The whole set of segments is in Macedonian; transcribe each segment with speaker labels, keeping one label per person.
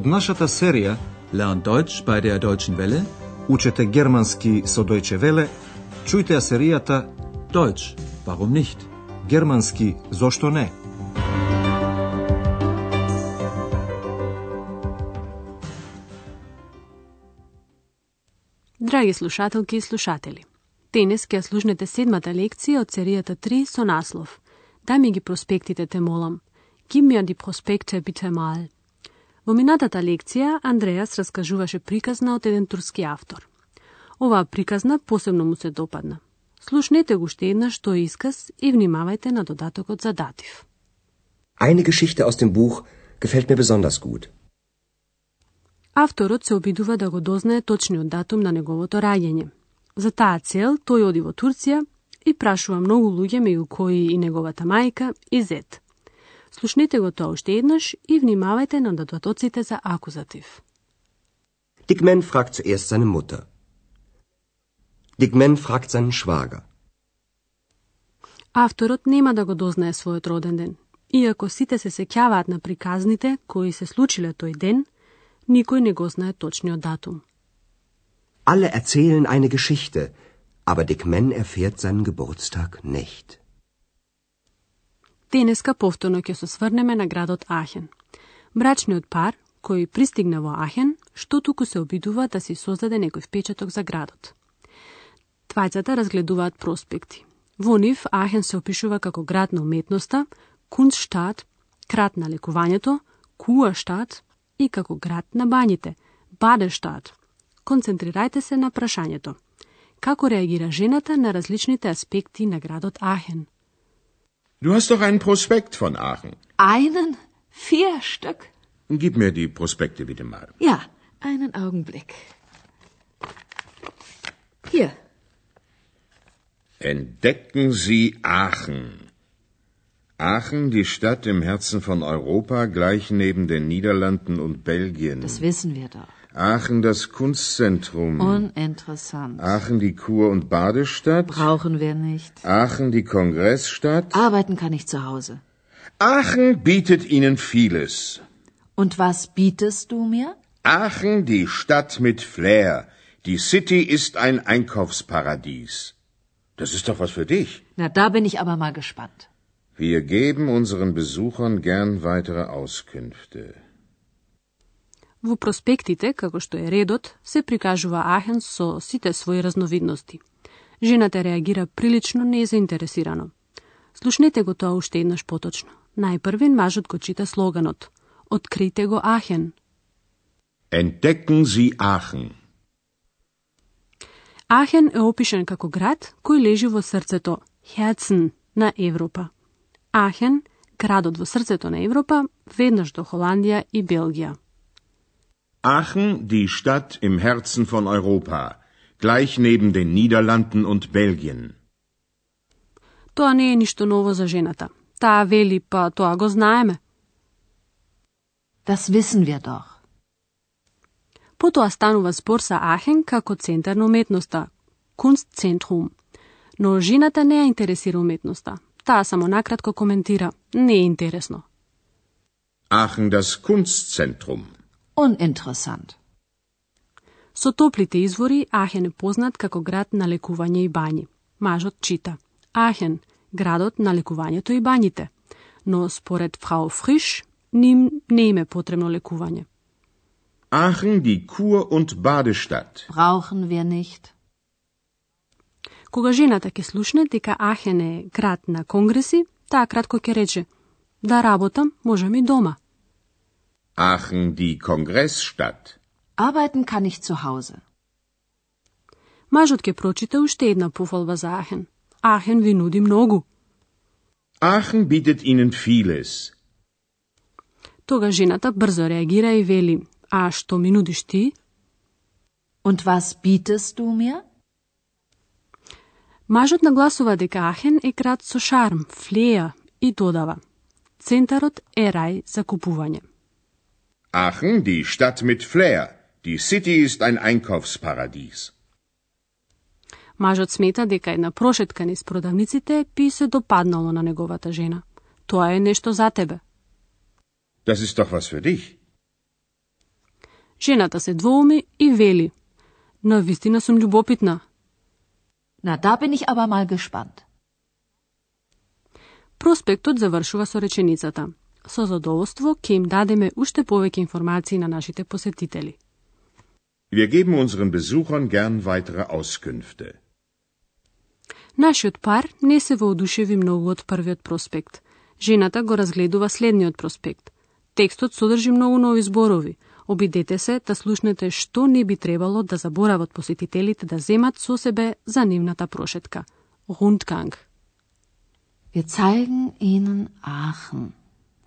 Speaker 1: Од нашата серија
Speaker 2: Learn Deutsch bei der Deutschen Welle.
Speaker 1: Учете германски со Deutsche Welle, чујте ја серијата
Speaker 2: Deutsch, warum nicht?
Speaker 1: Германски зошто не?
Speaker 3: Драги слушателки и слушатели, денес ќе слушнете седмата лекција од серијата 3 со наслов Дај ми ги проспектите те молам. Gib mir die Prospekte bitte mal. Во минатата лекција Андреас раскажуваше приказна од еден турски автор. Оваа приказна посебно му се допадна. Слушнете го уште еднаш тој исказ и внимавајте на додатокот за датив.
Speaker 4: Eine Geschichte aus dem Buch gefällt mir besonders gut.
Speaker 3: Авторот се обидува да го дознае точниот датум на неговото раѓање. За таа цел тој оди во Турција и прашува многу луѓе меѓу кои и неговата мајка и зет. Слушнете го тоа уште еднаш и внимавајте на додатоците за акузатив.
Speaker 4: Dick Man fragt zuerst seine Mutter. Dick Man fragt seinen Schwager.
Speaker 3: Авторот нема да го дознае својот роден ден. Иако сите се сеќаваат на приказните кои се случиле тој ден, никој не го знае точниот датум.
Speaker 4: Alle erzählen eine Geschichte, aber Dick Man erfährt seinen Geburtstag nicht.
Speaker 3: Денеска повторно ќе се сврнеме на градот Ахен. Брачниот пар, кој пристигна во Ахен, што туку се обидува да си создаде некој впечаток за градот. Твајцата разгледуваат проспекти. Во нив Ахен се опишува како град на уметноста, Кунстштад, град на лекувањето, Куаштад и како град на бањите, Бадештад. Концентрирајте се на прашањето. Како реагира жената на различните аспекти на градот Ахен?
Speaker 5: Du hast doch einen Prospekt von Aachen.
Speaker 6: Einen? Vier Stück?
Speaker 5: Gib mir die Prospekte bitte mal.
Speaker 6: Ja, einen Augenblick. Hier,
Speaker 5: Entdecken Sie Aachen. Aachen, die Stadt im Herzen von Europa, gleich neben den Niederlanden und Belgien.
Speaker 6: das wissen wir doch.
Speaker 5: Aachen, das Kunstzentrum.
Speaker 6: Uninteressant.
Speaker 5: Aachen, die Kur- und Badestadt.
Speaker 6: Brauchen wir nicht.
Speaker 5: Aachen, die Kongressstadt.
Speaker 6: Arbeiten kann ich zu Hause.
Speaker 5: Aachen bietet Ihnen vieles.
Speaker 6: Und was bietest du mir?
Speaker 5: Aachen, die Stadt mit Flair. Die City ist ein Einkaufsparadies. Das ist doch was für dich.
Speaker 6: Na, da bin ich aber mal gespannt.
Speaker 5: Wir geben unseren Besuchern gern weitere Auskünfte.
Speaker 3: Во проспектите, како што е редот, се прикажува Ахен со сите своји разновидности. Жената реагира прилично незаинтересирано. Слушнете го тоа уште еднаш поточно. Најпрвин мажот го чита слоганот Открите го Ахен.
Speaker 5: Entdecken Sie Aachen.
Speaker 3: Ахен е опишан како град кој лежи во срцето, Херцен, на Европа. Ахен, градот во срцето на Европа, веднаш до Холандија и Белгија.
Speaker 5: Aachen, die Stadt im Herzen von Europa, gleich neben den Niederlanden und Belgien.
Speaker 3: Тоа не е ништо ново за жената. Таа вели, па тоа го знаеме.
Speaker 6: Das wissen wir doch.
Speaker 3: Потоа станува спор за Ахен како центар на уметноста, Kunstцентрум. Но жената не ја интересира уметноста. Таа само накратко коментира, не е интересно.
Speaker 5: Aachen, das Kunstzentrum.
Speaker 6: Uninteressant.
Speaker 3: Со топлите извори Ахен е познат како град на лекување и бањи. Мажот чита. Ахен, градот на лекувањето и бањите. Но според фрау Фриш, ним не им е потребно лекување.
Speaker 5: Aachen, die Kur- und Badestadt.
Speaker 6: Brauchen wir nicht.
Speaker 3: Кога жената ќе слушне дека Ахен е град на конгреси, таа кратко ќе рече Да работам, можам и дома.
Speaker 5: Aachen, die Kongressstadt.
Speaker 6: Arbeiten kann ich zu Hause.
Speaker 3: Мажот ќе прочита уште една пофалба за Ахен. Ахен ви нуди многу.
Speaker 5: Aachen bietet Ihnen vieles.
Speaker 3: Тога жената брзо реагира и вели, а што ми нудиш ти?
Speaker 6: Und was bietest du mir?
Speaker 3: Мажот нагласува дека Ахен е град со шарм, флеја и додава. Центарот е рај за купување.
Speaker 5: Aachen, die Stadt mit Flair. Die City ist ein Einkaufsparadies.
Speaker 3: Мажот смета дека една прошетка низ продавниците би се допаднало на неговата жена. Тоа е нешто за тебе.
Speaker 5: Das ist doch was für dich.
Speaker 3: Жената се двоуми и вели. На вистина сум љубопитна.
Speaker 6: Na, da bin ich aber mal gespannt.
Speaker 3: Проспектот завршува со реченицата. Со задоволство ќе им дадеме уште повеќе информации на нашите посетители.
Speaker 5: Wir geben unseren Besuchern gern weitere Auskünfte.
Speaker 3: Нашиот пар не се воодушеви многу од првиот проспект. Жената го разгледува следниот проспект. Текстот содржи многу нови зборови. Обидете се да слушнете што не би требало да заборават посетителите да земат со себе за нивната прошетка. Rundgang.
Speaker 6: Wir zeigen Ihnen Aachen.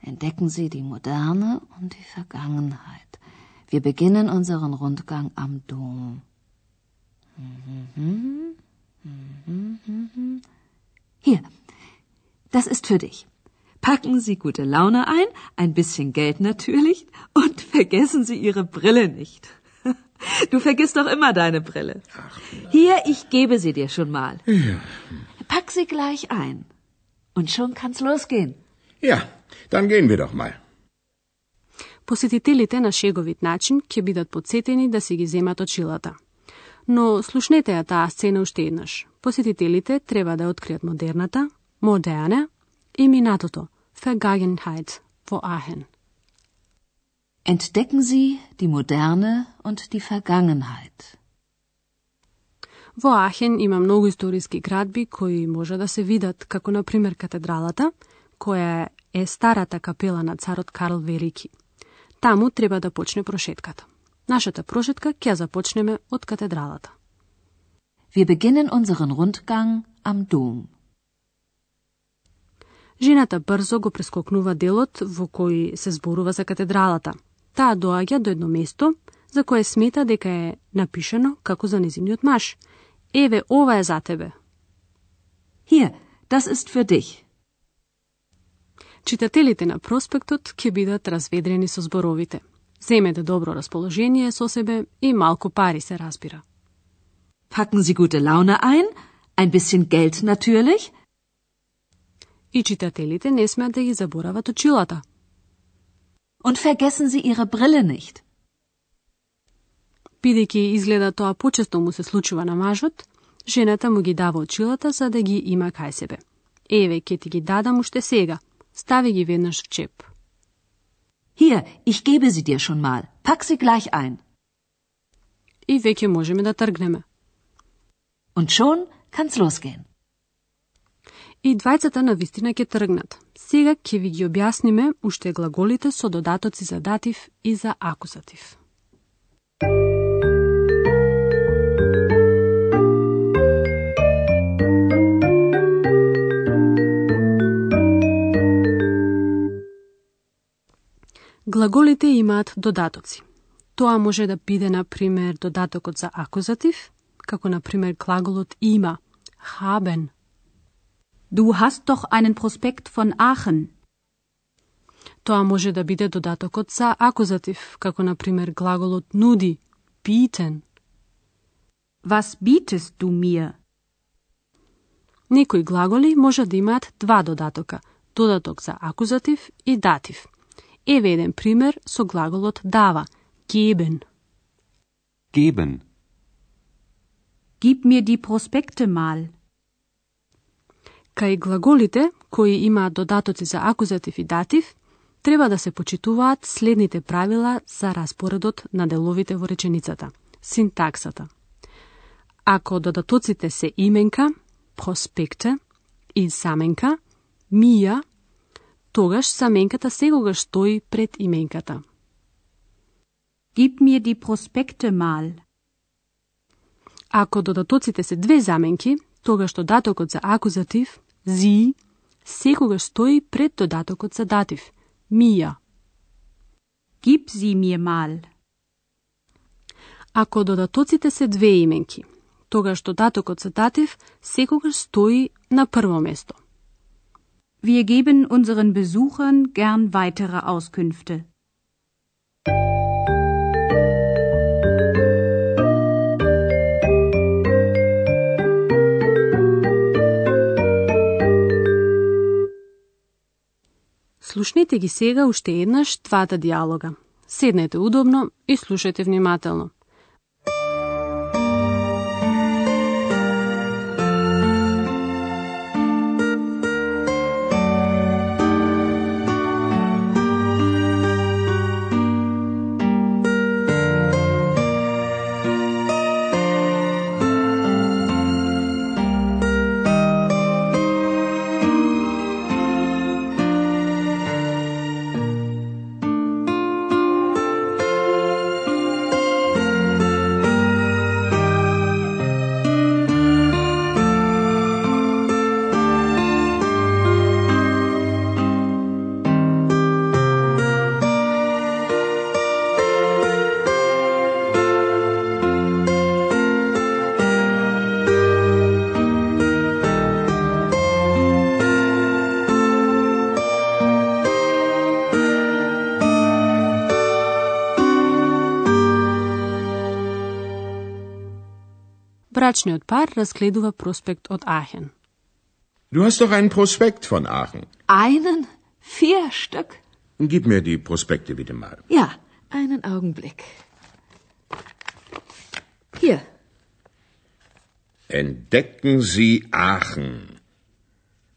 Speaker 6: Entdecken Sie die Moderne und die Vergangenheit. Wir beginnen unseren Rundgang am Dom. Hier, das ist für dich. Packen Sie gute Laune ein, ein bisschen Geld natürlich und vergessen Sie Ihre Brille nicht. Du vergisst doch immer deine Brille. Hier, ich gebe sie dir schon mal. Pack sie gleich ein. Und schon kann's losgehen.
Speaker 5: Ja, dann gehen wir doch mal.
Speaker 3: Посетителите на шеговит начин ќе бидат подсетени да си ги земат очилата. Но слушнете ја таа сцена уште еднаш. Посетителите треба да откријат модерната, модерне и минатото, Vergangenheit, во Ахен.
Speaker 6: Entdecken Sie die Moderne und die Vergangenheit.
Speaker 3: Во Ахен има многу историски градби кои може да се видат, како на пример катедралата, која е старата капела на царот Карл Велики. Таму треба да почне прошетката. Нашата прошетка ќе започнеме од катедралата.
Speaker 6: Wir beginnen unseren Rundgang am Dom.
Speaker 3: Жената брзо го прескокнува делот во кој се зборува за катедралата. Таа доаѓа до едно место за кое смета дека е напишано како за незиниот маш. Еве, ова е за тебе.
Speaker 6: Hier, das ist für dich.
Speaker 3: Читателите на проспектот ќе бидат разведрени со зборовите. Земете добро расположение со себе и малку пари се разбира.
Speaker 6: Packen Sie gute Laune ein, ein bisschen Geld natürlich.
Speaker 3: И читателите не смеат да ги заборават очилата.
Speaker 6: Und vergessen Sie Ihre Brille nicht.
Speaker 3: Бидејќи изгледа тоа почесто му се случува на мажот, жената му ги дава очилата за да ги има кај себе. Еве, ќе ти ги дадам уште сега. Стави ги веднаш в чеп.
Speaker 6: Hier, ich gebe sie dir schon mal. Pack sie gleich ein.
Speaker 3: И веќе можеме да тргнеме.
Speaker 6: Und schon kann's losgehen.
Speaker 3: И двајцата на вистина ќе тргнат. Сега ќе ви ги објасниме уште глаголите со додатоци за датив и за акузатив. Глаголите имаат додатоци. Тоа може да биде, на пример, додатокот за акузатив, како, на пример, глаголот има, haben.
Speaker 7: Du hast doch einen Prospekt von Aachen.
Speaker 3: Тоа може да биде додатокот за акузатив, како, на пример, глаголот нуди, bieten.
Speaker 7: Was bietest du mir?
Speaker 3: Некои глаголи може да имаат два додатока, додаток за акузатив и датив. Еве еден пример со глаголот дава, geben.
Speaker 4: Geben.
Speaker 7: Gib mir die Prospekte mal.
Speaker 3: Кај глаголите, кои имаат додатоци за акузатив и датив, треба да се почитуваат следните правила за распоредот на деловите во реченицата. Синтаксата. Ако додатоците се именка, проспекте и заменка, мија, тогаш заменката секогаш стои пред именката.
Speaker 7: Gib mir die Prospekte mal.
Speaker 3: Ако додатоците се две заменки, тогаш додатокот за акузатив, зи, секогаш стои пред додатокот за датив, мија.
Speaker 7: Gib sie mir mal.
Speaker 3: Ако додатоците се две именки, тогаш додатокот за датив секогаш стои на прво место.
Speaker 7: Wir geben unseren Besuchern gern weitere Auskünfte.
Speaker 3: Слушнете ги сега уште еднаш двата диалога. Седнете удобно и слушајте внимателно. Брачниот пар разгледува проспект од Ахен.
Speaker 5: Du hast doch einen Prospekt von Aachen.
Speaker 6: Einen? Vier Stück?
Speaker 5: Gib mir die Prospekte bitte mal.
Speaker 6: Ja, einen Augenblick. Hier.
Speaker 5: Entdecken Sie Aachen.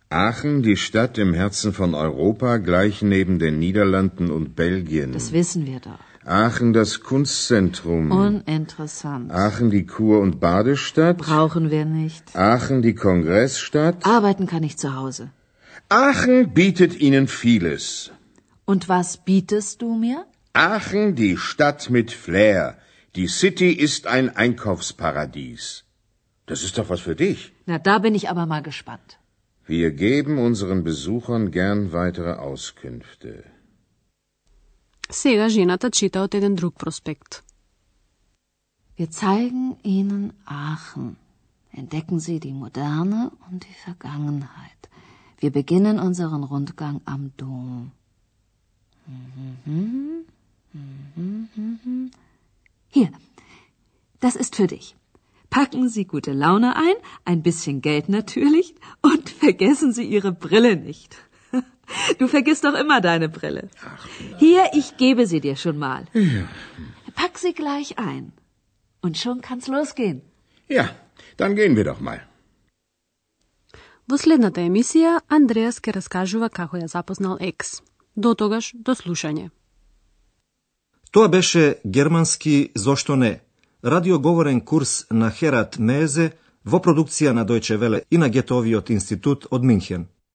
Speaker 5: Aachen, die Stadt im Herzen von Europa, gleich neben den Niederlanden und Belgien.
Speaker 6: Das wissen wir doch.
Speaker 5: Aachen, das Kunstzentrum.
Speaker 6: Uninteressant.
Speaker 5: Aachen, die Kur- und Badestadt.
Speaker 6: Brauchen wir nicht.
Speaker 5: Aachen, die Kongressstadt.
Speaker 6: Arbeiten kann ich zu Hause.
Speaker 5: Aachen bietet Ihnen vieles.
Speaker 6: Und was bietest du mir?
Speaker 5: Aachen, die Stadt mit Flair. Die City ist ein Einkaufsparadies. Das ist doch was für dich.
Speaker 6: Na, da bin ich aber mal gespannt.
Speaker 5: Wir geben unseren Besuchern gern weitere Auskünfte.
Speaker 3: Сега жената чита од еден друг проспект.
Speaker 6: Wir zeigen Ihnen Aachen. Entdecken Sie die Moderne und die Vergangenheit. Wir beginnen unseren Rundgang am Dom. Hier, das ist für dich. Packen Sie gute Laune ein, ein bisschen Geld natürlich und vergessen Sie Ihre Brille nicht. Du vergisst doch immer deine Brille. Hier, ich gebe sie dir schon mal. Pack sie gleich ein. Und schon kann's losgehen.
Speaker 5: Ja, dann gehen wir doch mal.
Speaker 3: Во следната емисија, Андреас ке раскажува како ја запознал екс. До тогаш, до слушање.
Speaker 1: Тоа беше германски «Зошто не?» радиоговорен курс на Херат Мезе во продукција на Дојче Веле и на Гетовиот институт од Минхен.